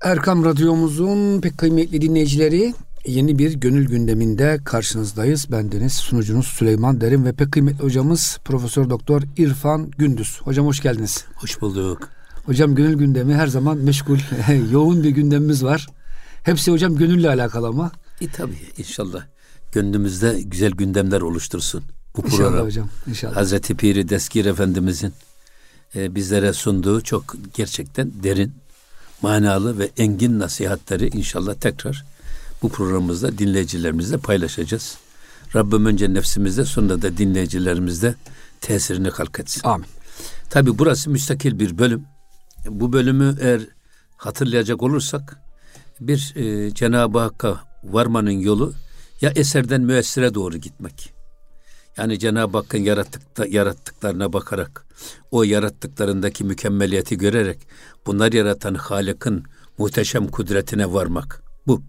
Erkam Radyomuzun pek kıymetli dinleyicileri yeni bir gönül gündeminde karşınızdayız. Bendeniz sunucunuz Süleyman Derin ve pek kıymetli hocamız Profesör Doktor İrfan Gündüz. Hocam hoş geldiniz. Hoş bulduk. Hocam gönül gündemi her zaman meşgul, yoğun bir gündemimiz var. Hepsi hocam gönülle alakalı ama. E tabi inşallah gönlümüzde güzel gündemler oluştursun. Bu inşallah program. hocam inşallah. Hazreti Piri Deskir Efendimizin e, bizlere sunduğu çok gerçekten derin, manalı ve engin nasihatleri inşallah tekrar bu programımızda dinleyicilerimizle paylaşacağız. Rabbim önce nefsimizde sonra da dinleyicilerimizde tesirini kalk etsin. Amin. Tabi burası müstakil bir bölüm. Bu bölümü eğer hatırlayacak olursak bir e, Cenab-ı Hakk'a varmanın yolu ya eserden müessire doğru gitmek. Yani Cenab-ı Hakk'ın yarattıkta, yarattıklarına bakarak, o yarattıklarındaki mükemmeliyeti görerek, bunlar yaratan Halık'ın muhteşem kudretine varmak. Bu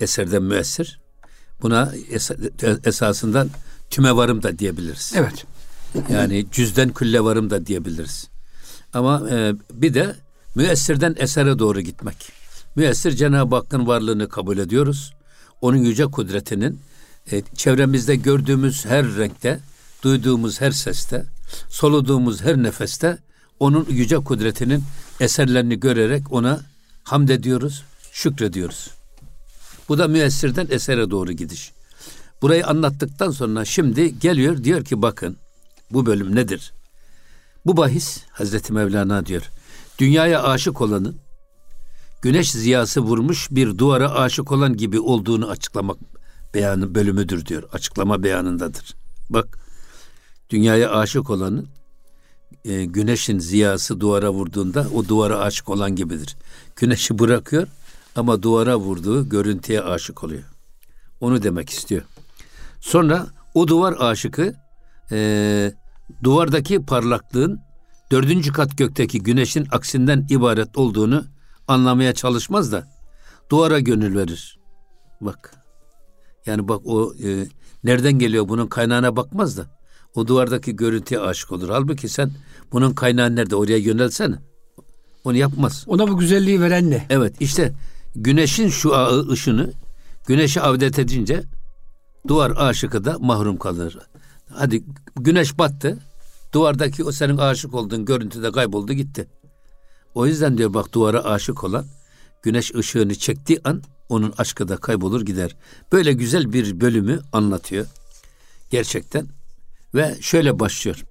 eserden müessir. Buna es- esasından tüme varım da diyebiliriz. Evet. Yani cüzden külle varım da diyebiliriz. Ama e, bir de müessirden esere doğru gitmek. Müessir Cenab-ı Hakk'ın varlığını kabul ediyoruz. Onun yüce kudretinin e, çevremizde gördüğümüz her renkte, duyduğumuz her seste, soluduğumuz her nefeste onun yüce kudretinin eserlerini görerek ona hamd ediyoruz, şükrediyoruz. Bu da müessirden esere doğru gidiş. Burayı anlattıktan sonra şimdi geliyor diyor ki bakın bu bölüm nedir? Bu bahis Hazreti Mevlana diyor. Dünyaya aşık olanın güneş ziyası vurmuş bir duvara aşık olan gibi olduğunu açıklamak beyanı bölümüdür diyor. Açıklama beyanındadır. Bak dünyaya aşık olanın e, güneşin ziyası duvara vurduğunda o duvara aşık olan gibidir. Güneşi bırakıyor ama duvara vurduğu görüntüye aşık oluyor. Onu demek istiyor. Sonra o duvar aşıkı e, duvardaki parlaklığın dördüncü kat gökteki güneşin aksinden ibaret olduğunu anlamaya çalışmaz da duvara gönül verir. Bak. Yani bak o e, nereden geliyor bunun kaynağına bakmaz da o duvardaki görüntüye aşık olur. Halbuki sen bunun kaynağı nerede oraya yönelsene. Onu yapmaz. Ona bu güzelliği veren ne? Evet işte güneşin şu ışını güneşi avdet edince duvar aşıkı da mahrum kalır. Hadi güneş battı. Duvardaki o senin aşık olduğun görüntü de kayboldu gitti. O yüzden diyor bak duvara aşık olan güneş ışığını çektiği an onun aşkı da kaybolur gider. Böyle güzel bir bölümü anlatıyor. Gerçekten. Ve şöyle başlıyor.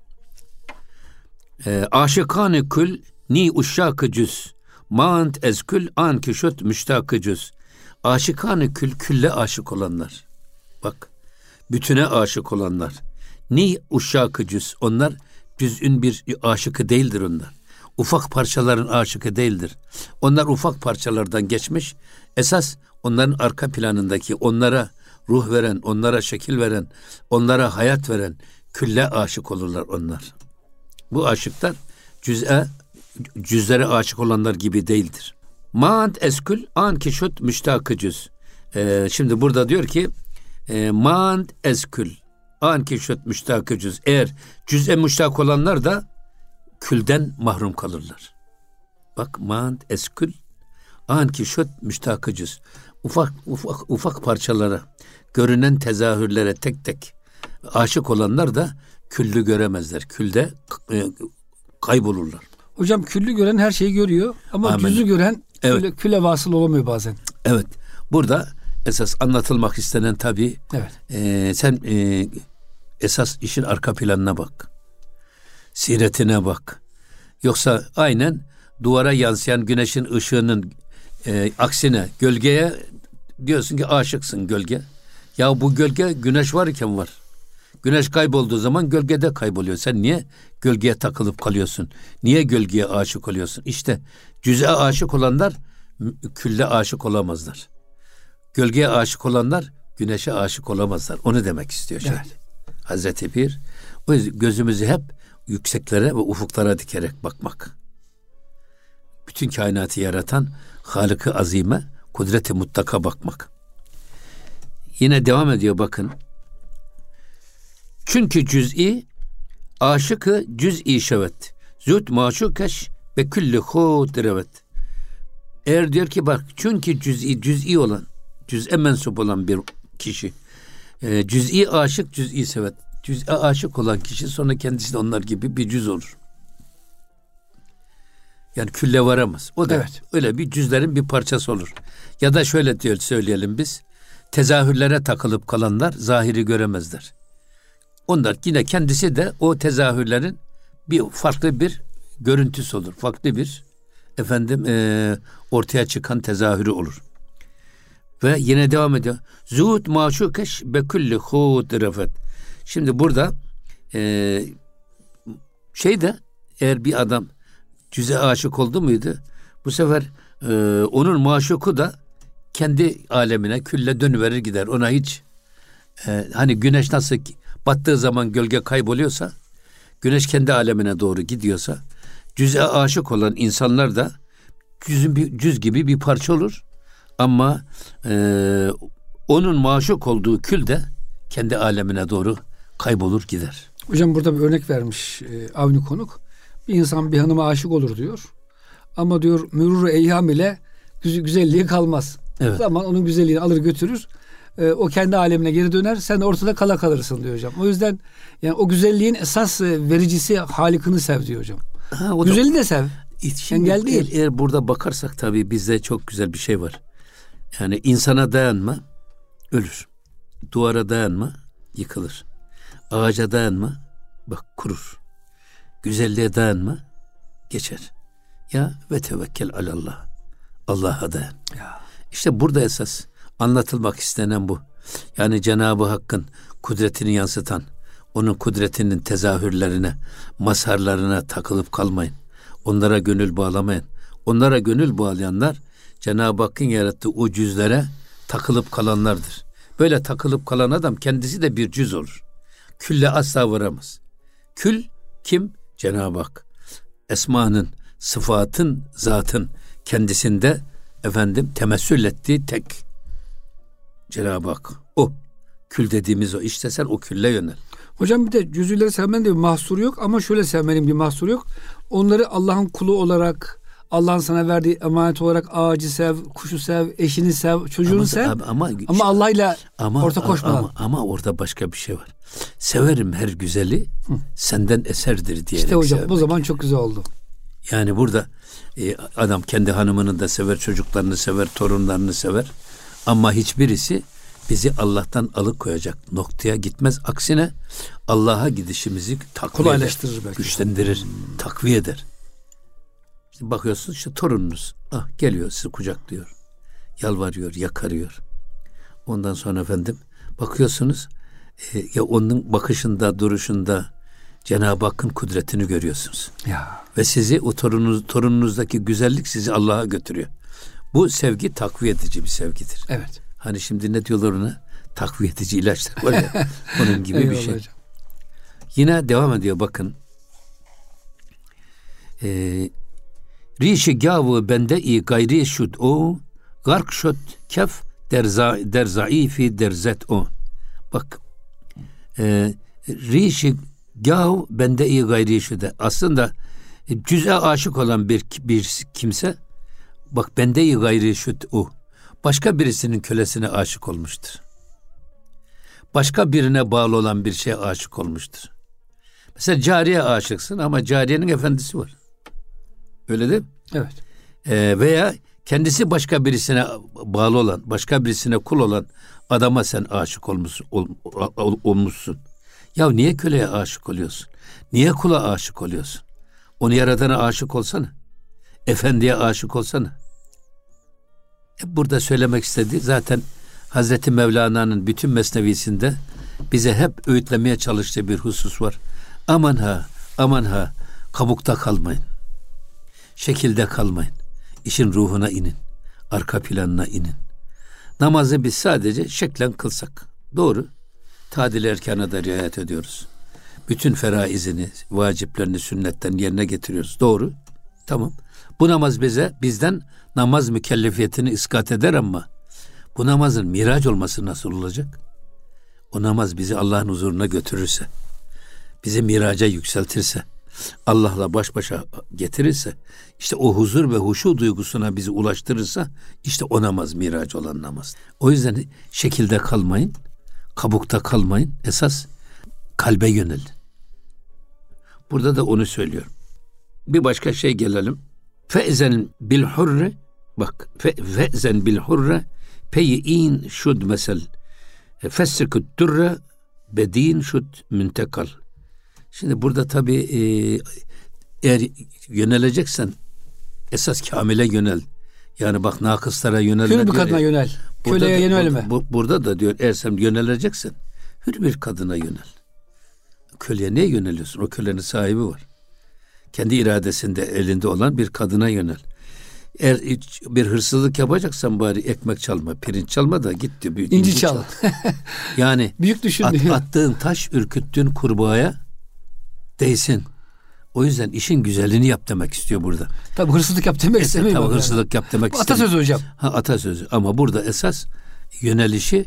E, Aşıkanı kül ni uşşakı cüz. Mant ezkül an küşöt müştakı cüz. Aşıkanı kül külle aşık olanlar. Bak bütüne aşık olanlar. Ni uşşakı cüz. Onlar cüz'ün bir aşıkı değildir onlar ufak parçaların aşıkı değildir. Onlar ufak parçalardan geçmiş. Esas onların arka planındaki onlara ruh veren, onlara şekil veren, onlara hayat veren külle aşık olurlar onlar. Bu aşıklar cüz'e cüzlere aşık olanlar gibi değildir. Maant eskül an kişut müştakı cüz. Ee, şimdi burada diyor ki e, maant eskül an kişut müştakı cüz. Eğer cüz'e müştak olanlar da külden mahrum kalırlar. Bak mant eskül an ki şöt müştakıcız. Ufak ufak ufak parçalara, görünen tezahürlere tek tek aşık olanlar da küllü göremezler. Külde e, kaybolurlar. Hocam küllü gören her şeyi görüyor ama Amin. cüzü gören evet. küle, küle vasıl olamıyor bazen. Evet. Burada esas anlatılmak istenen tabii evet. e, sen e, esas işin arka planına bak siretine bak. Yoksa aynen duvara yansıyan güneşin ışığının e, aksine gölgeye diyorsun ki aşıksın gölge. Ya bu gölge güneş varken var. Güneş kaybolduğu zaman gölgede kayboluyor. Sen niye gölgeye takılıp kalıyorsun? Niye gölgeye aşık oluyorsun? İşte cüz'e aşık olanlar külle aşık olamazlar. Gölgeye aşık olanlar güneşe aşık olamazlar. Onu demek istiyor şey. Evet. Hazreti Pir. O yüzden gözümüzü hep yükseklere ve ufuklara dikerek bakmak. Bütün kainatı yaratan Halık-ı Azime, kudreti mutlaka bakmak. Yine devam ediyor bakın. Çünkü cüz'i aşıkı cüz'i şevet. Züt maşukeş ve külli hud revet. Eğer diyor ki bak çünkü cüz'i cüz'i olan, cüz'e mensup olan bir kişi e, cüz'i aşık, cüz'i sevet. Cüz'e aşık olan kişi sonra kendisi de onlar gibi bir cüz olur. Yani külle varamaz. O da evet. öyle bir cüzlerin bir parçası olur. Ya da şöyle diyor söyleyelim biz. Tezahürlere takılıp kalanlar zahiri göremezler. Onlar yine kendisi de o tezahürlerin bir farklı bir görüntüsü olur. Farklı bir efendim e, ortaya çıkan tezahürü olur. Ve yine devam ediyor. Zuhud maşukeş be kulli hud refet. Şimdi burada e, şey de eğer bir adam cüze aşık oldu muydu? Bu sefer e, onun maşuku da kendi alemine külle dönüverir gider. Ona hiç e, hani güneş nasıl battığı zaman gölge kayboluyorsa güneş kendi alemine doğru gidiyorsa cüze aşık olan insanlar da cüzün bir cüz gibi bir parça olur. Ama e, onun maşuk olduğu kül de kendi alemine doğru kaybolur gider. Hocam burada bir örnek vermiş e, Avni Konuk. Bir insan bir hanıma aşık olur diyor. Ama diyor mürür eyyam ile güzelliği kalmaz. Evet. Zaman onun güzelliğini alır götürür. E, o kendi alemine geri döner. Sen ortada kala kalırsın diyor hocam. O yüzden yani o güzelliğin esas e, vericisi Halik'ini sev diyor hocam. Ha, o Güzeli da, de sev. Şimdi Engel değil. Eğer burada bakarsak tabii bizde çok güzel bir şey var. Yani insana dayanma ölür. Duvara dayanma yıkılır. Ağaca dayanma bak kurur. Güzelliğe dayanma geçer. Ya ve tevekkel alallah. Allah'a dayan. Ya. İşte burada esas anlatılmak istenen bu. Yani Cenab-ı Hakk'ın kudretini yansıtan, onun kudretinin tezahürlerine, mazharlarına takılıp kalmayın. Onlara gönül bağlamayın. Onlara gönül bağlayanlar Cenab-ı Hakk'ın yarattığı o cüzlere takılıp kalanlardır. Böyle takılıp kalan adam kendisi de bir cüz olur. Külle asla varamaz. Kül kim? Cenab-ı Hak. Esmanın, sıfatın, zatın kendisinde efendim temessül ettiği tek Cenab-ı Hak. O. Kül dediğimiz o. İşte sen o külle yönel. Hocam bir de cüzüleri sevmenin de bir mahsuru yok ama şöyle sevmenin bir mahsuru yok. Onları Allah'ın kulu olarak Allah'ın sana verdiği emanet olarak ağacı sev, kuşu sev, eşini sev, çocuğunu ama, sev. Ama, ama, ama Allah'ıyla ama, orta koşmadan. Ama, ama orada başka bir şey var. Severim her güzeli Hı. senden eserdir diyerek İşte hocam sevmek. bu zaman çok güzel oldu. Yani burada e, adam kendi hanımını da sever, çocuklarını sever, torunlarını sever. Ama hiçbirisi bizi Allah'tan alıkoyacak noktaya gitmez. Aksine Allah'a gidişimizi takviye eder, belki. güçlendirir, hmm. takviye eder. Bakıyorsunuz işte torununuz ah geliyor sizi kucaklıyor. Yalvarıyor, yakarıyor. Ondan sonra efendim bakıyorsunuz e, ya onun bakışında, duruşunda Cenab-ı Hakk'ın kudretini görüyorsunuz. Ya. Ve sizi o torununuz, torununuzdaki güzellik sizi Allah'a götürüyor. Bu sevgi takviye edici bir sevgidir. Evet. Hani şimdi ne diyorlar ona? Takviye edici ilaçlar var ya. onun gibi bir şey. Hocam. Yine devam ediyor bakın. Ee, Rişi gavı bende i gayri şud o gark şut kef derza der zaifi derzet o. Bak e, rişi gav bende i gayri şude. Aslında cüz'e aşık olan bir bir kimse bak bende i gayri şud o. Başka birisinin kölesine aşık olmuştur. Başka birine bağlı olan bir şeye aşık olmuştur. Mesela cariye aşıksın ama cariyenin efendisi var. Öyle değil mi? Evet. Ee, veya kendisi başka birisine bağlı olan, başka birisine kul olan adama sen aşık olmuşsun. Ol, ol, olmuşsun. Ya niye köleye aşık oluyorsun? Niye kula aşık oluyorsun? Onu yaratana aşık olsana. Efendiye aşık olsana. E burada söylemek istediği zaten Hazreti Mevlana'nın bütün mesnevisinde bize hep öğütlemeye çalıştığı bir husus var. Aman ha, aman ha, kabukta kalmayın. Şekilde kalmayın. İşin ruhuna inin. Arka planına inin. Namazı biz sadece şeklen kılsak. Doğru. Tadil erkana da riayet ediyoruz. Bütün feraizini, vaciplerini sünnetten yerine getiriyoruz. Doğru. Tamam. Bu namaz bize bizden namaz mükellefiyetini iskat eder ama bu namazın miraç olması nasıl olacak? O namaz bizi Allah'ın huzuruna götürürse, bizi miraca yükseltirse, Allah'la baş başa getirirse işte o huzur ve huşu duygusuna bizi ulaştırırsa işte o namaz miraç olan namaz. O yüzden şekilde kalmayın, kabukta kalmayın. Esas kalbe yönel. Burada da onu söylüyorum. Bir başka şey gelelim. Fe'zen bil hurre bak fe'zen bil hurre peyin şud mesel fessikut durre bedin şud müntekal. Şimdi burada tabi e, eğer yöneleceksen esas kamile yönel. Yani bak nakıslara yönelme. Hür bir kadına yönel. Köleye yönelme. Bu, burada da diyor eğer sen yöneleceksin hür bir kadına yönel. Köleye niye yöneliyorsun? O kölenin sahibi var. Kendi iradesinde elinde olan bir kadına yönel. Eğer bir hırsızlık yapacaksan bari ekmek çalma, pirinç çalma da git diyor. İnci, inci çal. çal. yani büyük düşün at, attığın taş ürküttüğün kurbağaya değsin. O yüzden işin güzelliğini yap demek istiyor burada. Tabi hırsızlık yap demek istemiyor. Tabi hırsızlık yap demek istemiyor. Atasözü hocam. Ha atasözü ama burada esas yönelişi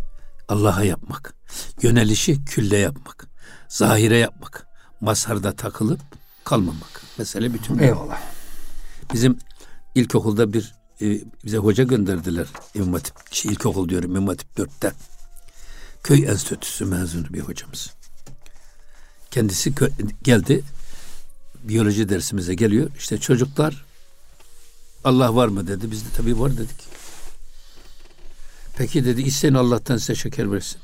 Allah'a yapmak. Yönelişi külle yapmak. Zahire yapmak. Mazharda takılıp kalmamak. Mesele bütün. Eyvallah. Bizim ilkokulda bir e, bize hoca gönderdiler. İmam Hatip, şey, ilkokul diyorum İmam Hatip 4'te. Köy enstitüsü mezunu bir hocamız. Kendisi geldi. Biyoloji dersimize geliyor. İşte çocuklar Allah var mı dedi. Biz de tabii var dedik. Peki dedi isteyin Allah'tan size şeker versin.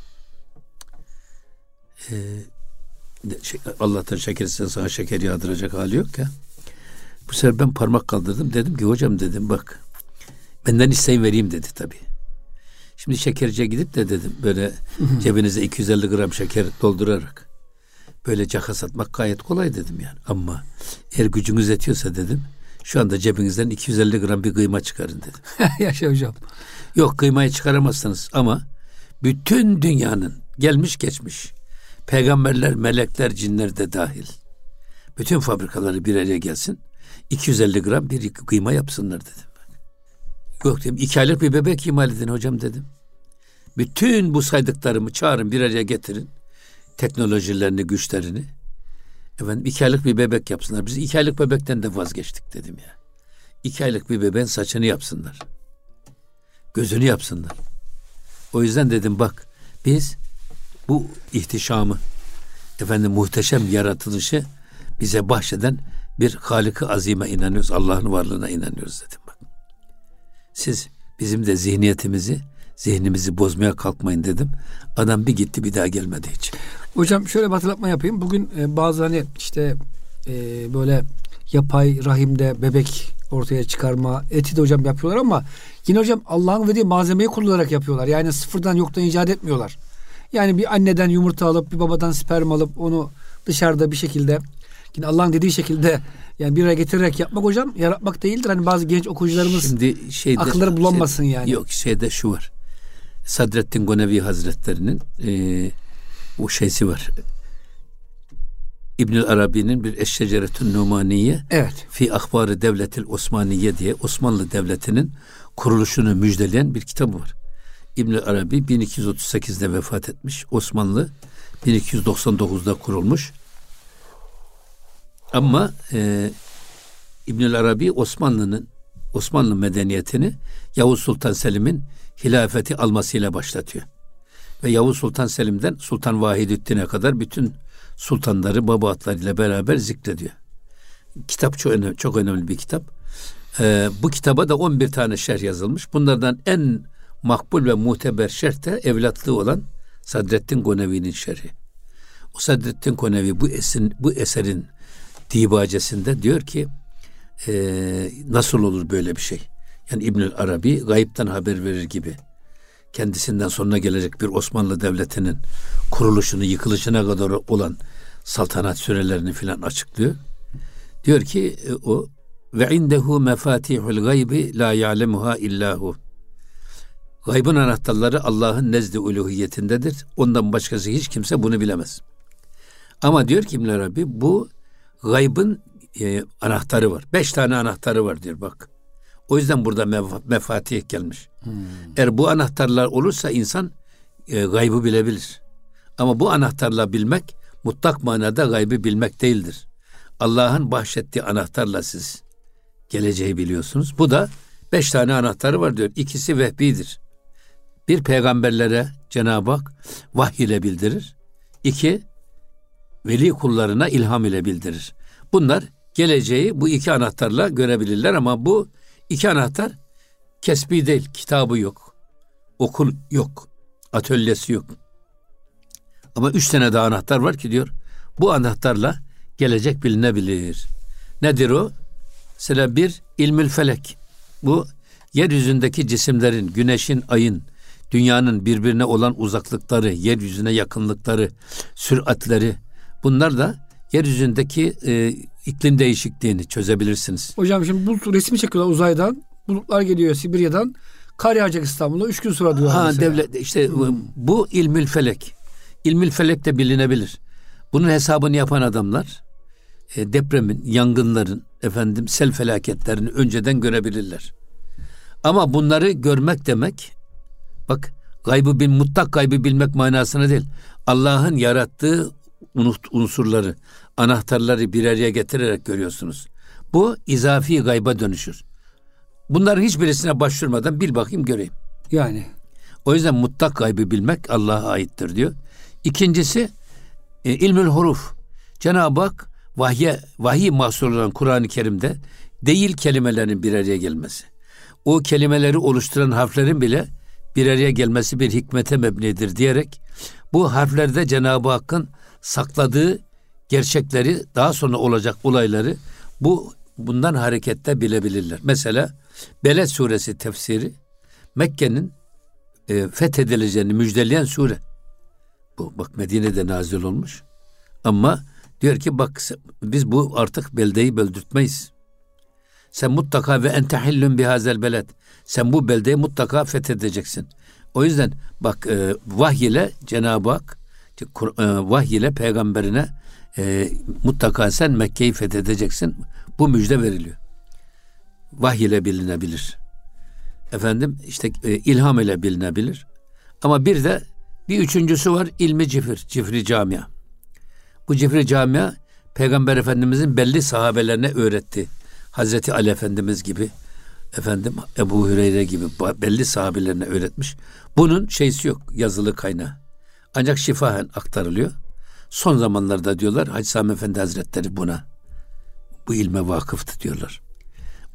Ee, şey, Allah'tan şeker isteyin sana şeker yağdıracak hali yok ya. Bu sefer ben parmak kaldırdım. Dedim ki hocam dedim bak benden isteyin vereyim dedi tabii. Şimdi şekerciye gidip de dedim böyle cebinize 250 gram şeker doldurarak böyle caka satmak gayet kolay dedim yani. Ama eğer gücünüz yetiyorsa dedim şu anda cebinizden 250 gram bir kıyma çıkarın dedim. Yaşa hocam. Yok kıymayı çıkaramazsınız ama bütün dünyanın gelmiş geçmiş peygamberler, melekler, cinler de dahil bütün fabrikaları bir araya gelsin 250 gram bir kıyma yapsınlar dedim. Yok dedim iki aylık bir bebek imal edin hocam dedim. Bütün bu saydıklarımı çağırın bir araya getirin. Teknolojilerini, güçlerini. Efendim iki aylık bir bebek yapsınlar. Biz iki aylık bebekten de vazgeçtik dedim ya. İki aylık bir bebeğin saçını yapsınlar. Gözünü yapsınlar. O yüzden dedim bak biz bu ihtişamı efendim muhteşem yaratılışı bize bahşeden bir Halık-ı Azim'e inanıyoruz. Allah'ın varlığına inanıyoruz dedim bak. Siz bizim de zihniyetimizi, zihnimizi bozmaya kalkmayın dedim. Adam bir gitti bir daha gelmedi hiç. Hocam şöyle bir hatırlatma yapayım. Bugün e, bazı hani işte e, böyle yapay rahimde bebek ortaya çıkarma eti de hocam yapıyorlar ama yine hocam Allah'ın verdiği malzemeyi kullanarak yapıyorlar. Yani sıfırdan yoktan icat etmiyorlar. Yani bir anneden yumurta alıp bir babadan sperm alıp onu dışarıda bir şekilde Yine Allah'ın dediği şekilde yani bir araya getirerek yapmak hocam yaratmak değildir. Hani bazı genç okuyucularımız Şimdi şeyde, akılları bulanmasın şey, yani. Yok şeyde şu var. Sadrettin Gonevi Hazretlerinin e, o şeysi var. İbnül Arabi'nin bir Eşşeceretün Numaniye evet. fi ahbarı devletil Osmaniye diye Osmanlı Devleti'nin kuruluşunu müjdeleyen bir kitabı var. İbnül Arabi 1238'de vefat etmiş. Osmanlı 1299'da kurulmuş. Ama e, İbnül Arabi Osmanlı'nın Osmanlı medeniyetini Yavuz Sultan Selim'in hilafeti almasıyla başlatıyor. Ve Yavuz Sultan Selim'den Sultan Vahidüddin'e kadar bütün sultanları babaatlarıyla beraber zikrediyor. Kitap çok önemli, çok önemli bir kitap. Ee, bu kitaba da 11 tane şerh yazılmış. Bunlardan en makbul ve muteber şerh de evlatlığı olan Sadrettin Konevi'nin şerhi. O Sadrettin Konevi bu esin bu eserin dibacesinde diyor ki e, nasıl olur böyle bir şey? Yani İbnül Arabi gayipten haber verir gibi kendisinden sonra gelecek bir Osmanlı Devleti'nin kuruluşunu, yıkılışına kadar olan saltanat sürelerini filan açıklıyor. Diyor ki e, o ve indehu mefatihul gaybi la ya'lemuha illahu. Gaybın anahtarları Allah'ın nezdi uluhiyetindedir. Ondan başkası hiç kimse bunu bilemez. Ama diyor ki İbn Arabi bu gaybın e, anahtarı var. Beş tane anahtarı var diyor bak. O yüzden burada mef- mefatih gelmiş. Hmm. Eğer bu anahtarlar olursa insan e, gaybı bilebilir. Ama bu anahtarla bilmek mutlak manada gaybı bilmek değildir. Allah'ın bahşettiği anahtarla siz geleceği biliyorsunuz. Bu da beş tane anahtarı var diyor. İkisi vehbidir. Bir peygamberlere Cenab-ı Hak vahiy ile bildirir. İki veli kullarına ilham ile bildirir. Bunlar geleceği bu iki anahtarla görebilirler ama bu iki anahtar kesbi değil, kitabı yok. Okul yok, atölyesi yok. Ama üç tane daha anahtar var ki diyor, bu anahtarla gelecek bilinebilir. Nedir o? Mesela bir, ilmül felek. Bu yeryüzündeki cisimlerin, güneşin, ayın, dünyanın birbirine olan uzaklıkları, yeryüzüne yakınlıkları, süratleri bunlar da yeryüzündeki e, iklim değişikliğini çözebilirsiniz. Hocam şimdi bulut resmi çekiyorlar uzaydan. Bulutlar geliyor Sibirya'dan. Kar yağacak İstanbul'a. Üç gün sonra diyor. Ha mesela. devlet işte hmm. bu ilmül felek. İlmül felek de bilinebilir. Bunun hesabını yapan adamlar e, depremin, yangınların, efendim sel felaketlerini önceden görebilirler. Ama bunları görmek demek bak gaybı bil mutlak gaybı bilmek manasına değil. Allah'ın yarattığı unsurları, anahtarları bir araya getirerek görüyorsunuz. Bu izafi gayba dönüşür. Bunların hiçbirisine başvurmadan bil bakayım göreyim. Yani. O yüzden mutlak gaybı bilmek Allah'a aittir diyor. İkincisi e, ilmül huruf. Cenab-ı Hak vahye, vahiy mahsul olan Kur'an-ı Kerim'de değil kelimelerin bir araya gelmesi. O kelimeleri oluşturan harflerin bile bir araya gelmesi bir hikmete mebnidir diyerek bu harflerde Cenab-ı Hakk'ın sakladığı gerçekleri daha sonra olacak olayları bu bundan harekette bilebilirler. Mesela Beled suresi tefsiri Mekke'nin e, fethedileceğini müjdeleyen sure. Bu bak Medine'de nazil olmuş. Ama diyor ki bak biz bu artık beldeyi böldürtmeyiz. Sen mutlaka ve entehillün bihazel beled. Sen bu beldeyi mutlaka fethedeceksin. O yüzden bak e, vahiy ile Cenab-ı Hak vahiy ile peygamberine e, mutlaka sen Mekke'yi fethedeceksin. Bu müjde veriliyor. Vahiy ile bilinebilir. Efendim işte e, ilham ile bilinebilir. Ama bir de bir üçüncüsü var ilmi cifir, cifri camia. Bu cifri camia Peygamber Efendimizin belli sahabelerine öğretti. Hazreti Ali Efendimiz gibi, efendim Ebu Hüreyre gibi belli sahabelerine öğretmiş. Bunun şeysi yok, yazılı kaynağı. Ancak şifahen aktarılıyor. Son zamanlarda diyorlar Hacı Sami Efendi Hazretleri buna bu ilme vakıftı diyorlar.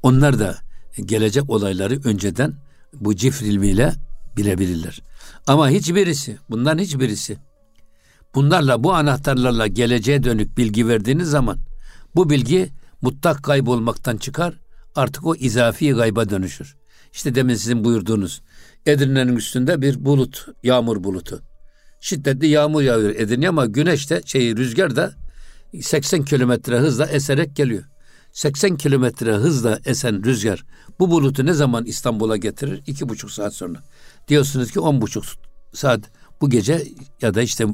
Onlar da gelecek olayları önceden bu cifr ilmiyle bilebilirler. Ama hiçbirisi, bundan hiçbirisi bunlarla bu anahtarlarla geleceğe dönük bilgi verdiğiniz zaman bu bilgi mutlak kaybolmaktan çıkar artık o izafi gayba dönüşür. İşte demin sizin buyurduğunuz Edirne'nin üstünde bir bulut, yağmur bulutu. Şiddetli yağmur yağıyor Edirne ama güneş de şey rüzgar da 80 kilometre hızla eserek geliyor. 80 kilometre hızla esen rüzgar bu bulutu ne zaman İstanbul'a getirir? İki buçuk saat sonra. Diyorsunuz ki on buçuk saat bu gece ya da işte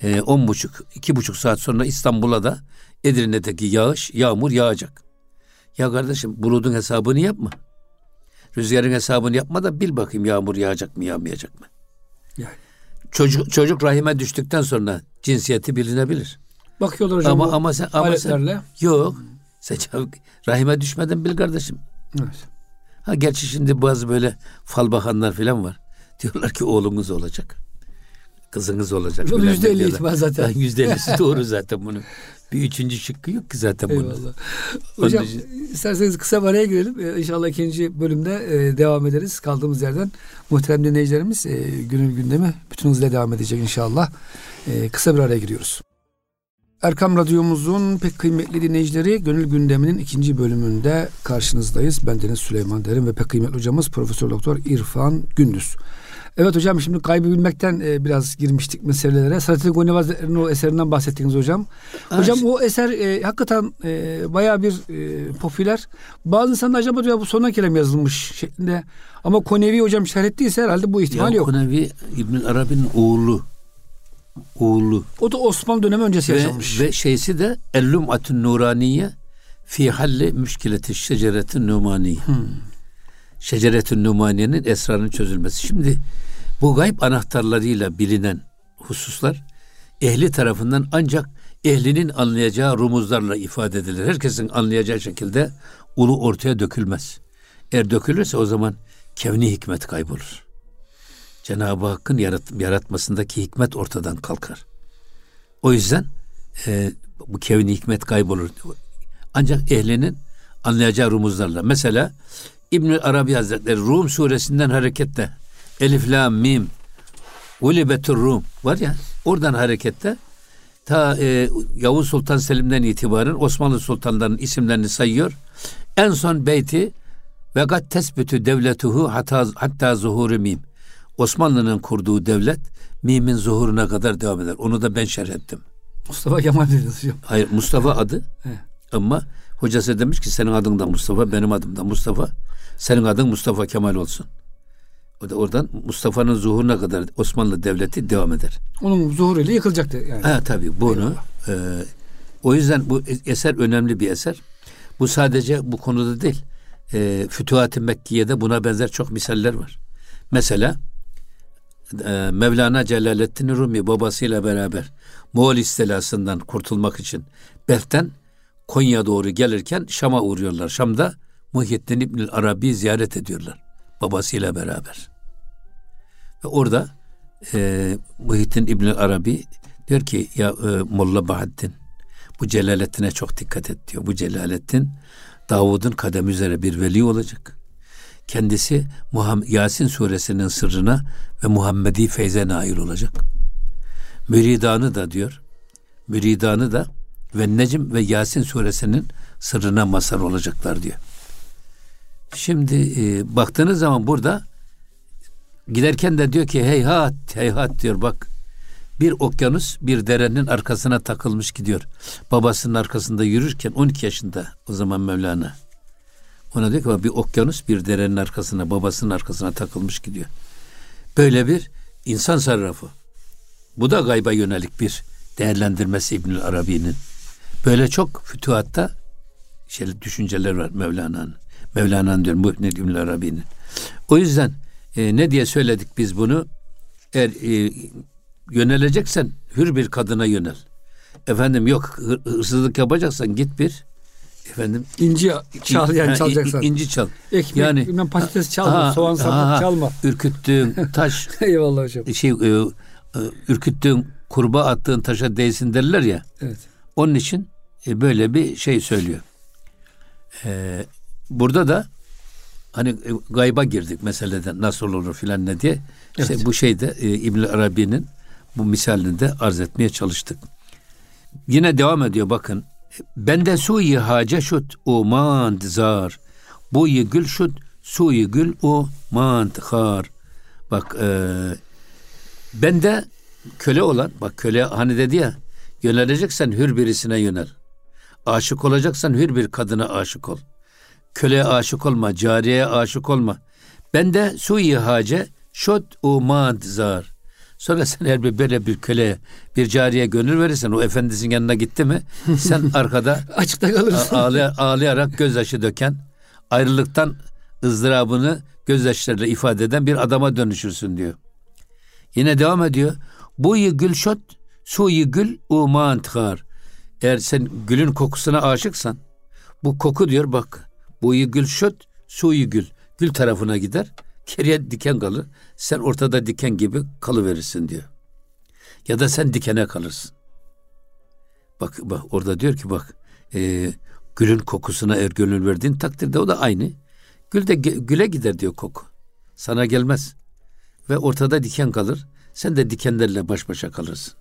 e, on buçuk, iki buçuk saat sonra İstanbul'a da Edirne'deki yağış, yağmur yağacak. Ya kardeşim bulutun hesabını yapma. Rüzgarın hesabını yapma da bil bakayım yağmur yağacak mı yağmayacak mı? Yani. Çocuk, çocuk rahime düştükten sonra cinsiyeti bilinebilir. Bakıyorlar hocam ama, ama sen, ama sen, yok. Sen rahime düşmeden bil kardeşim. Evet. Ha gerçi şimdi bazı böyle fal bakanlar falan var. Diyorlar ki oğlunuz olacak. Kızınız olacak. Yüzde elli ihtimal zaten. Yüzde ellisi doğru zaten bunun. Bir üçüncü şıkkı yok ki zaten bunun. Eyvallah. Hocam için... isterseniz kısa bir araya girelim. Ee, inşallah ikinci bölümde e, devam ederiz. Kaldığımız yerden muhterem dinleyicilerimiz e, günün gündemi bütün hızla devam edecek inşallah. E, kısa bir araya giriyoruz. Erkam Radyomuzun pek kıymetli dinleyicileri Gönül Gündemi'nin ikinci bölümünde karşınızdayız. Ben Deniz Süleyman Derim ve pek kıymetli hocamız Profesör Doktor İrfan Gündüz. Evet hocam şimdi kaybı bilmekten e, biraz girmiştik meselelere. Salatül Gonevaz'ın o eserinden bahsettiniz hocam. Hocam evet. o eser e, hakikaten e, bayağı bir e, popüler. Bazı insanlar acaba diyor bu sonuna kelime yazılmış şeklinde. Ama Konevi hocam şerh ettiyse herhalde bu ihtimal ya, yok. Konevi İbn Arabi'nin oğlu oğlu. O da Osmanlı dönemi öncesi ve, yaşamış. Ve şeysi de Ellum Atun Nuraniye fi halli müşkileti şeceretin numaniye. Hmm. Şeceretün numaniyenin esrarının çözülmesi. Şimdi bu gayb anahtarlarıyla bilinen hususlar ehli tarafından ancak ehlinin anlayacağı rumuzlarla ifade edilir. Herkesin anlayacağı şekilde ulu ortaya dökülmez. Eğer dökülürse o zaman kevni hikmet kaybolur. Cenab-ı Hakk'ın yarat, yaratmasındaki hikmet ortadan kalkar. O yüzden e, bu kevni hikmet kaybolur. Ancak ehlinin anlayacağı rumuzlarla. Mesela İbn Arabi Hazretleri Rum suresinden hareketle Elif Lam Mim Ulibetur Rum var ya oradan hareketle ta e, Yavuz Sultan Selim'den itibaren Osmanlı sultanlarının isimlerini sayıyor. En son beyti ve gat tesbütü devletuhu hatta, hatta zuhuru mim. Osmanlı'nın kurduğu devlet mimin zuhuruna kadar devam eder. Onu da ben şerh ettim. Mustafa Kemal dediniz hocam. Hayır Mustafa adı. Ama hocası demiş ki senin adın da Mustafa, benim adım da Mustafa. Senin adın Mustafa Kemal olsun. O da oradan Mustafa'nın zuhuruna kadar Osmanlı Devleti devam eder. Onun zuhuruyla yıkılacaktı yani. Ha tabii bunu e, o yüzden bu eser önemli bir eser. Bu sadece bu konuda değil. E, Fütuhat-ı Mekkiye'de buna benzer çok misaller var. Mesela e, Mevlana Celaleddin Rumi babasıyla beraber Moğol istilasından kurtulmak için Belt'ten Konya doğru gelirken Şam'a uğruyorlar. Şam'da Muhyiddin İbnül Arabi ziyaret ediyorlar babasıyla beraber. Ve orada e, Muhyiddin İbnül Arabi diyor ki ya e, Molla Bahaddin bu Celaleddin'e çok dikkat et diyor. Bu Celaleddin Davud'un kadem üzere bir veli olacak. Kendisi Muhammed, Yasin suresinin sırrına ve Muhammedi feyze nail olacak. Müridanı da diyor, müridanı da ve Necm ve Yasin suresinin sırrına mazhar olacaklar diyor. Şimdi e, baktığınız zaman burada giderken de diyor ki heyhat heyhat diyor bak bir okyanus bir derenin arkasına takılmış gidiyor. Babasının arkasında yürürken 12 yaşında o zaman Mevlana. Ona diyor ki bir okyanus bir derenin arkasına babasının arkasına takılmış gidiyor. Böyle bir insan sarrafı. Bu da gayba yönelik bir değerlendirmesi İbnül Arabi'nin. Böyle çok fütuhatta şey, düşünceler var Mevlana'nın. Mevlana'nın diyorum bu İbnül Arabi'nin. O yüzden e, ne diye söyledik biz bunu? Eğer e, yöneleceksen hür bir kadına yönel. Efendim yok hırsızlık yapacaksan git bir efendim inci çal yani çalacaksan. İnci çal. Ekmek, yani bilmem patates çalma, ha, soğan sapık çalma. Ürküttüğün taş. Eyvallah hocam. Şey e, e, ürküttüğün kurbağa attığın taşa değsin derler ya. Evet. Onun için e, böyle bir şey söylüyor. E, burada da hani e, gayba girdik meseleden nasıl olur filan ne diye. İşte evet. bu şeyde e, İbn Arabi'nin bu misalinde arz etmeye çalıştık. Yine devam ediyor bakın. Bende suyi hace şut o mand zar. Bu gül şut suyi gül o mand har. Bak e, bende köle olan bak köle hani dedi ya yöneleceksen hür birisine yönel. Aşık olacaksan hür bir kadına aşık ol. Köleye aşık olma, cariyeye aşık olma. Bende suyi hace şot u mad zar. Sonra sen eğer bir böyle bir köle, bir cariye gönül verirsen o efendisinin yanına gitti mi sen arkada açıkta kalırsın. Ağlay, ağlayarak gözyaşı döken, ayrılıktan ızdırabını gözyaşlarıyla ifade eden bir adama dönüşürsün diyor. Yine devam ediyor. Bu gül suyi gül uman tıkar. Eğer sen gülün kokusuna aşıksan, bu koku diyor bak, bu gül şot, suyu gül. Gül tarafına gider. Geriye diken kalır. Sen ortada diken gibi kalıverirsin diyor. Ya da sen dikene kalırsın. Bak, bak orada diyor ki bak e, gülün kokusuna eğer gönül verdiğin takdirde o da aynı. Gül de güle gider diyor koku. Sana gelmez. Ve ortada diken kalır. Sen de dikenlerle baş başa kalırsın.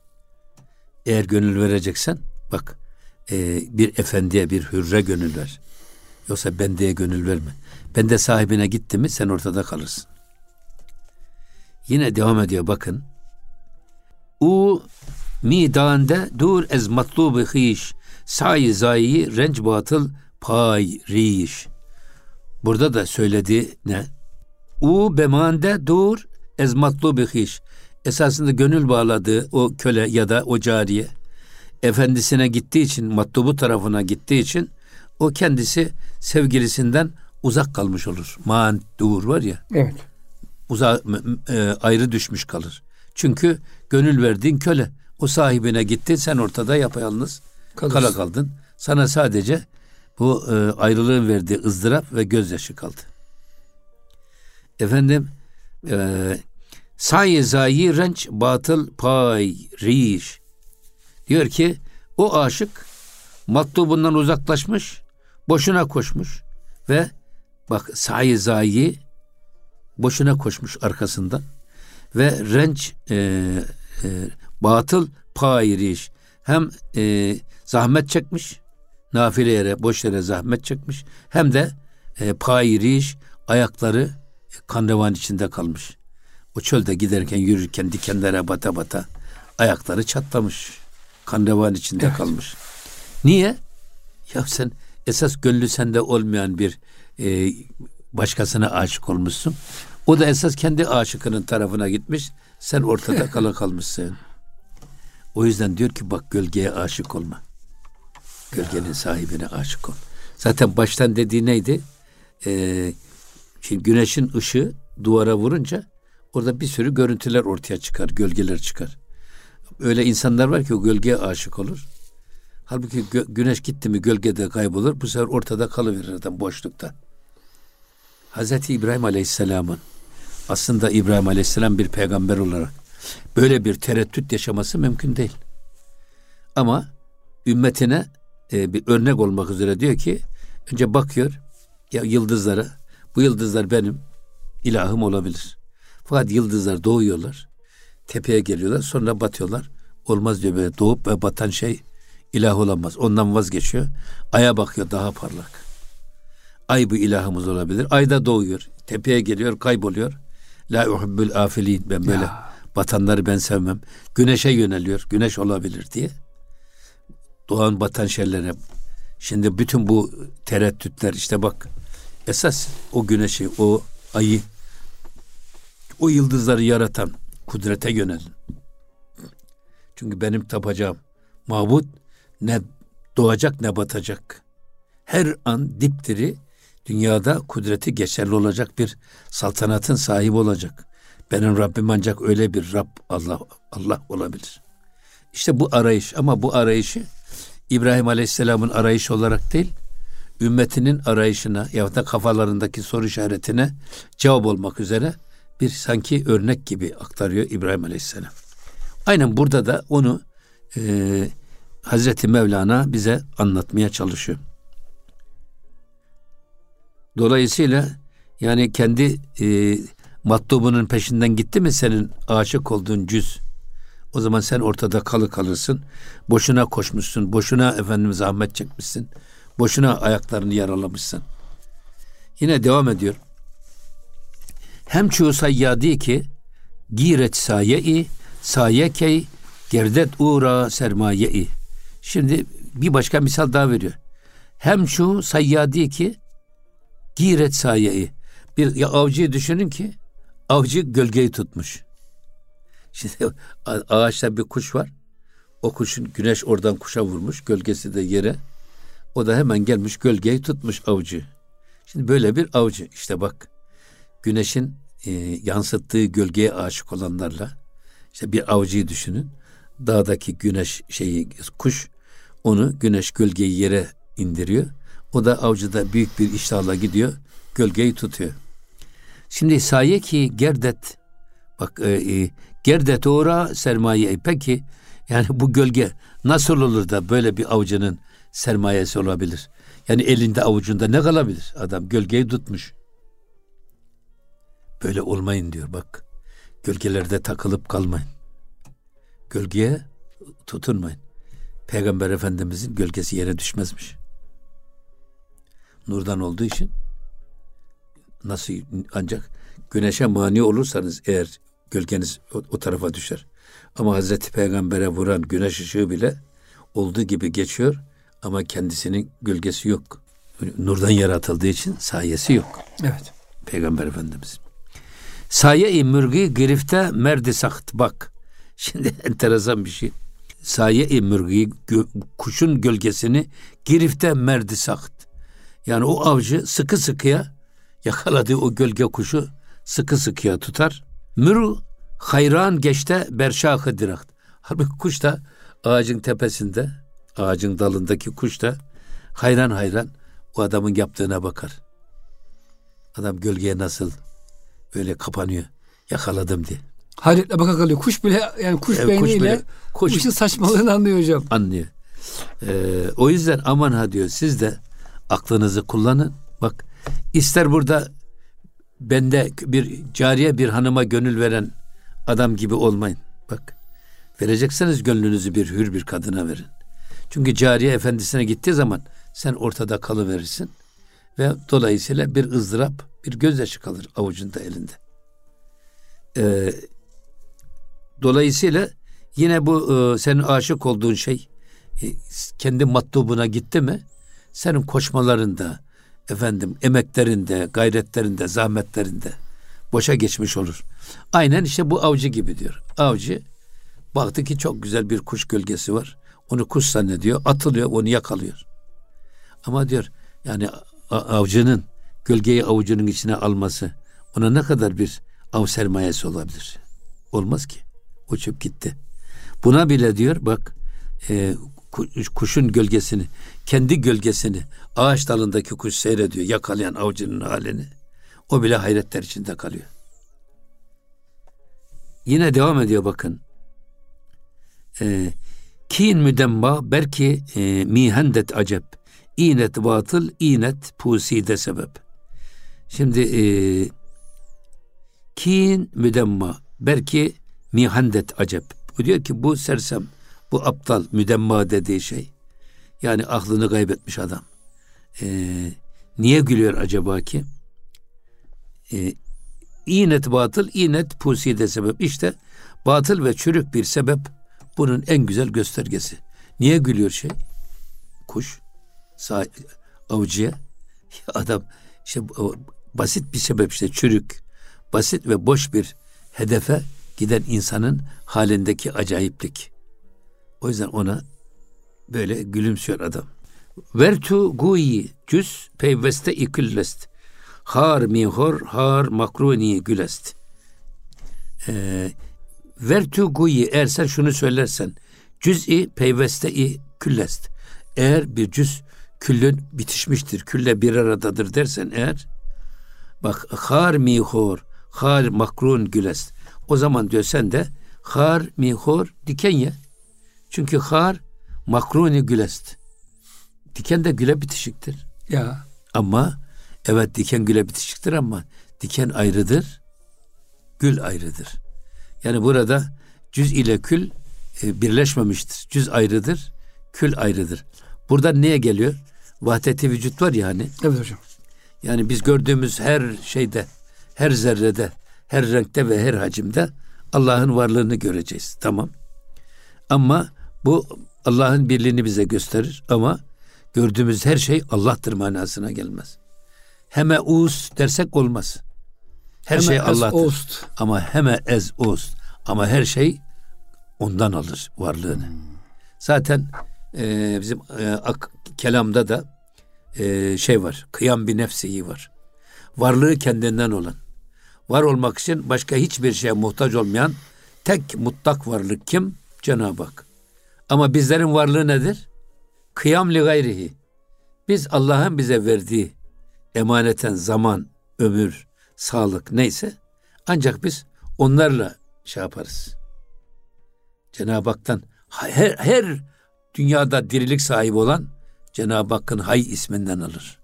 Eğer gönül vereceksen bak e, bir efendiye bir hürre gönül ver. Yoksa bendeye gönül verme. Bende sahibine gitti mi sen ortada kalırsın. Yine devam ediyor bakın. U midande dur ez matlubu hiş sayi zayi renc batıl pay riş. Burada da söylediği ne? U bemande dur ez matlubu hiş. Esasında gönül bağladığı o köle ya da o cariye efendisine gittiği için, matlubu tarafına gittiği için o kendisi sevgilisinden uzak kalmış olur. Man dur var ya. Evet. Uza, e, ayrı düşmüş kalır. Çünkü gönül verdiğin köle O sahibine gitti. Sen ortada yapayalnız kala kaldın. Sana sadece bu e, ayrılığın verdiği ızdırap ve gözyaşı kaldı. Efendim e, sayi zayi renç batıl pay riş diyor ki o aşık matlubundan uzaklaşmış boşuna koşmuş ve bak sayi zayi boşuna koşmuş arkasından ve renç e, e, batıl payiriş hem e, zahmet çekmiş nafile yere boş yere zahmet çekmiş hem de e, payiriş ayakları kanrevan içinde kalmış. O çölde giderken yürürken dikenlere bata bata ayakları çatlamış. Kanrevan içinde evet. kalmış. Niye? Ya sen esas gönlü sende olmayan bir e, başkasına aşık olmuşsun. O da esas kendi aşıkının tarafına gitmiş. Sen ortada kala kalmışsın. O yüzden diyor ki bak gölgeye aşık olma. Gölgenin sahibine aşık ol. Zaten baştan dediği neydi? Ee, şimdi güneşin ışığı duvara vurunca orada bir sürü görüntüler ortaya çıkar, gölgeler çıkar. Öyle insanlar var ki o gölgeye aşık olur. Halbuki gö- güneş gitti mi gölgede kaybolur. Bu sefer ortada kalıverir adam boşlukta. Hazreti İbrahim Aleyhisselam'ın aslında İbrahim Aleyhisselam bir peygamber olarak böyle bir tereddüt yaşaması mümkün değil. Ama ümmetine e, bir örnek olmak üzere diyor ki önce bakıyor ya yıldızlara bu yıldızlar benim ilahım olabilir. Fakat yıldızlar doğuyorlar. Tepeye geliyorlar sonra batıyorlar. Olmaz diyor böyle doğup ve batan şey ilah olamaz. Ondan vazgeçiyor. Aya bakıyor daha parlak. Ay bu ilahımız olabilir. Ay da doğuyor. Tepeye geliyor kayboluyor. La uhibbül afilin. Ben böyle ya. batanları ben sevmem. Güneşe yöneliyor. Güneş olabilir diye. Doğan batan şeylere. Şimdi bütün bu tereddütler işte bak esas o güneşi, o ayı, o yıldızları yaratan kudrete yönelin. Çünkü benim tapacağım mabut ne doğacak ne batacak. Her an dipdiri dünyada kudreti geçerli olacak bir saltanatın sahibi olacak. Benim Rabbim ancak öyle bir Rab Allah Allah olabilir. İşte bu arayış ama bu arayışı İbrahim Aleyhisselam'ın arayışı olarak değil, ümmetinin arayışına ya da kafalarındaki soru işaretine cevap olmak üzere bir sanki örnek gibi aktarıyor İbrahim Aleyhisselam. Aynen burada da onu e, Hazreti Mevlana bize anlatmaya çalışıyor. Dolayısıyla yani kendi e, matlubunun peşinden gitti mi senin aşık olduğun cüz? O zaman sen ortada kalı kalırsın. Boşuna koşmuşsun. Boşuna efendim zahmet çekmişsin. Boşuna ayaklarını yaralamışsın. Yine devam ediyor. Hem çu sayyadi ki giret saye-i sayekey gerdet uğra sermaye-i. Şimdi bir başka misal daha veriyor. Hem şu sayyadi ki giret sayeyi. Bir ya avcıyı düşünün ki avcı gölgeyi tutmuş. Şimdi ağaçta bir kuş var. O kuşun güneş oradan kuşa vurmuş. Gölgesi de yere. O da hemen gelmiş gölgeyi tutmuş avcı. Şimdi böyle bir avcı. işte bak güneşin e, yansıttığı gölgeye aşık olanlarla işte bir avcıyı düşünün. Dağdaki güneş şeyi kuş onu güneş gölgeyi yere indiriyor. O da avcıda büyük bir iştahla gidiyor. Gölgeyi tutuyor. Şimdi saye ki gerdet bak e, e, gerdet uğra sermaye. Peki yani bu gölge nasıl olur da böyle bir avcının sermayesi olabilir? Yani elinde avucunda ne kalabilir? Adam gölgeyi tutmuş. Böyle olmayın diyor bak. Gölgelerde takılıp kalmayın. Gölgeye tutunmayın. Peygamber Efendimizin gölgesi yere düşmezmiş. Nurdan olduğu için nasıl ancak güneşe mani olursanız eğer gölgeniz o, o tarafa düşer. Ama Hazreti Peygamber'e vuran güneş ışığı bile olduğu gibi geçiyor ama kendisinin gölgesi yok. Nurdan yaratıldığı için sayesi yok. Evet. Peygamber Efendimiz. Saye-i mürgi girifte merdi saht bak. Şimdi enteresan bir şey. Saye-i mürgi kuşun gölgesini girifte merdi saht. Yani o avcı sıkı sıkıya yakaladığı o gölge kuşu sıkı sıkıya tutar. Mürü hayran geçte berşahı dirakt. Halbuki kuş da ağacın tepesinde, ağacın dalındaki kuş da hayran hayran o adamın yaptığına bakar. Adam gölgeye nasıl böyle kapanıyor. Yakaladım diye. Hayretle baka kalıyor. Kuş bile yani kuş evet, beyniyle kuş bile, kuş, kuşun saçmalığını anlıyor hocam. Anlıyor. Ee, o yüzden aman ha diyor siz de aklınızı kullanın. Bak ister burada bende bir cariye bir hanıma gönül veren adam gibi olmayın. Bak verecekseniz gönlünüzü bir hür bir kadına verin. Çünkü cariye efendisine gittiği zaman sen ortada kalıverirsin ve dolayısıyla bir ızdırap, bir gözyaşı kalır avucunda elinde. Ee, dolayısıyla yine bu e, senin aşık olduğun şey e, kendi matlubuna gitti mi senin koşmalarında, efendim emeklerinde, gayretlerinde, zahmetlerinde boşa geçmiş olur. Aynen işte bu avcı gibi diyor. Avcı baktı ki çok güzel bir kuş gölgesi var. Onu kuş zannediyor, atılıyor, onu yakalıyor. Ama diyor yani avcının gölgeyi avucunun içine alması ona ne kadar bir av sermayesi olabilir? Olmaz ki. Uçup gitti. Buna bile diyor bak e, kuşun gölgesini, kendi gölgesini ağaç dalındaki kuş seyrediyor yakalayan avcının halini. O bile hayretler içinde kalıyor. Yine devam ediyor bakın. Ee, kin müdemma belki e, mihendet acep. İnet batıl, inet puside sebep. Şimdi e, kin müdemma belki mihendet acep. Bu diyor ki bu sersem, bu aptal müdemma dediği şey. Yani aklını kaybetmiş adam. Ee, niye gülüyor acaba ki? Ee, İnet batıl, inet puside sebep. İşte batıl ve çürük bir sebep bunun en güzel göstergesi. Niye gülüyor şey? Kuş, sağ, avcıya. Adam işte basit bir sebep işte çürük, basit ve boş bir hedefe giden insanın halindeki acayiplik. O yüzden ona böyle gülümsüyor adam. Vertu guyi cüz peyveste iküllest. Har mihor har makruni gülest. Ee, vertu guyi eğer sen şunu söylersen cüz'i peyveste-i küllest. Eğer bir cüz küllün bitişmiştir, külle bir aradadır dersen eğer bak har mihor har makrun gülest. O zaman diyor sen de har mihor diken ye. Çünkü har makruni gülest. Diken de güle bitişiktir. Ya. Ama evet diken güle bitişiktir ama diken ayrıdır. Gül ayrıdır. Yani burada cüz ile kül e, birleşmemiştir. Cüz ayrıdır, kül ayrıdır. Burada neye geliyor? Vahdeti vücut var yani. Evet hocam. Yani biz gördüğümüz her şeyde, her zerrede, her renkte ve her hacimde Allah'ın varlığını göreceğiz. Tamam. Ama bu Allah'ın birliğini bize gösterir ama gördüğümüz her şey Allah'tır manasına gelmez. Heme us dersek olmaz. Her heme şey Allah'tır. Ost. Ama heme ez ost. Ama her şey ondan alır varlığını. Hmm. Zaten e, bizim e, ak, kelamda da e, şey var. Kıyam bir nefsiyi var. Varlığı kendinden olan. Var olmak için başka hiçbir şeye muhtaç olmayan tek mutlak varlık kim? Cenab-ı Hak. Ama bizlerin varlığı nedir? Kıyam li gayrihi. Biz Allah'ın bize verdiği emaneten zaman, ömür, sağlık neyse ancak biz onlarla şey yaparız. Cenab-ı Hak'tan her, her dünyada dirilik sahibi olan Cenab-ı Hakk'ın hay isminden alır.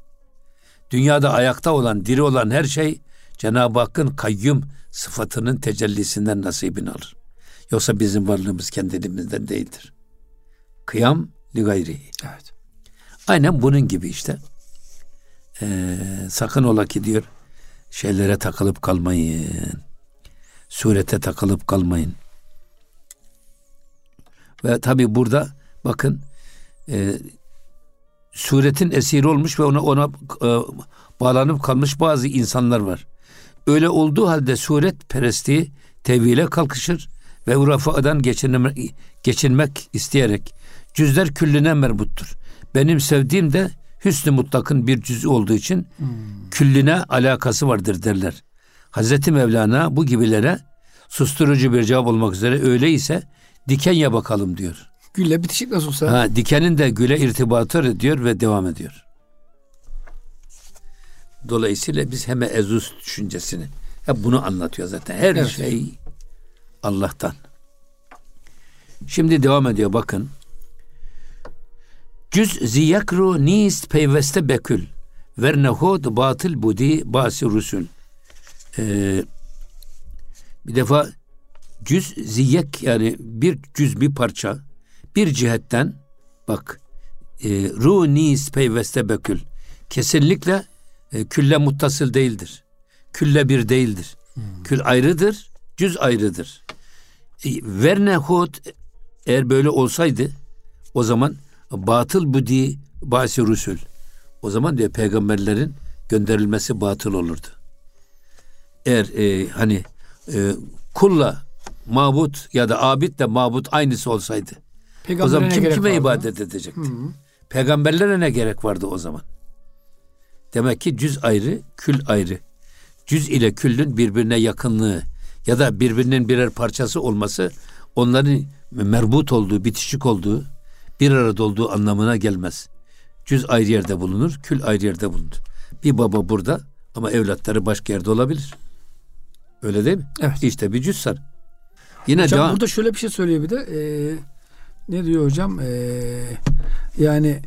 Dünyada ayakta olan, diri olan her şey Cenab-ı Hakk'ın kayyum sıfatının tecellisinden nasibini alır. Yoksa bizim varlığımız kendimizden değildir. Kıyam li gayri. Evet. Aynen bunun gibi işte. Ee, sakın ola ki diyor şeylere takılıp kalmayın. Surete takılıp kalmayın. Ve tabi burada bakın e, suretin esiri olmuş ve ona ona e, bağlanıp kalmış bazı insanlar var. Öyle olduğu halde suret perestliği tevhile kalkışır ve urafadan geçinmek, geçinmek isteyerek cüzler külline merbuttur. Benim sevdiğim de hüsnü mutlakın bir cüzü olduğu için hmm. külline alakası vardır derler. Hazreti Mevlana bu gibilere susturucu bir cevap olmak üzere öyleyse Diken ya bakalım diyor. Gülle bitişik nasıl olsa. Ha, dikenin de güle irtibatı diyor ve devam ediyor. Dolayısıyla biz hemen ezus düşüncesini hep bunu anlatıyor zaten. Her Evet. şey Allah'tan. Şimdi devam ediyor bakın. Cüz ziyakru nist peyveste bekül. Vernehod batıl budi basi rusul. Ee, bir defa cüz ziyek yani bir cüz bir parça bir cihetten bak e, ru nis peyveste bekül kesinlikle e, külle muttasıl değildir. Külle bir değildir. Kül ayrıdır, cüz ayrıdır. E, Vernehut eğer böyle olsaydı o zaman batıl budi basi rusul. O zaman diyor peygamberlerin gönderilmesi batıl olurdu. Eğer e, hani e, kulla mabut ya da abidle mabut aynısı olsaydı o zaman kim kime vardı? ibadet edecekti? Peygamberlere ne gerek vardı o zaman? Demek ki cüz ayrı, kül ayrı. Cüz ile küllün birbirine yakınlığı ya da birbirinin birer parçası olması onların merbut olduğu, bitişik olduğu, bir arada olduğu anlamına gelmez. Cüz ayrı yerde bulunur, kül ayrı yerde bulunur. Bir baba burada ama evlatları başka yerde olabilir. Öyle değil mi? Evet. İşte bir cüz var. Yine Hocam devam. burada şöyle bir şey söylüyor bir de. Ee, ne diyor hocam? Ee, yani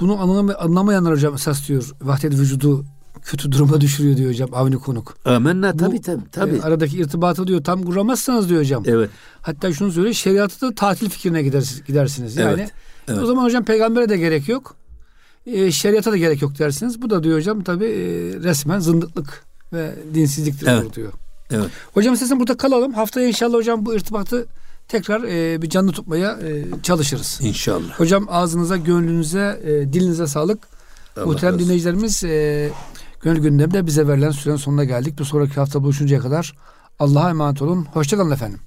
bunu anlama, anlamayanlar hocam esas diyor. Vahdet vücudu kötü duruma düşürüyor diyor hocam Avni Konuk. Amenna Bu, tabii tabii. tabii. e, aradaki irtibatı diyor tam kuramazsanız diyor hocam. evet. Hatta şunu söylüyor şeriatı da tatil fikrine gidersiniz. gidersiniz. Yani Evet, evet. o zaman hocam peygambere de gerek yok. E, şeriata da gerek yok dersiniz. Bu da diyor hocam tabi resmen zındıklık ve dinsizliktir Evet. diyor. Evet. Hocam istersen burada kalalım. Haftaya inşallah hocam bu irtibatı tekrar e, bir canlı tutmaya e, çalışırız. İnşallah. Hocam ağzınıza, gönlünüze, e, dilinize sağlık. Allah Muhterem olsun. dinleyicilerimiz e, gönül gündemde bize verilen sürenin sonuna geldik. Bir sonraki hafta buluşuncaya kadar Allah'a emanet olun. Hoşçakalın efendim.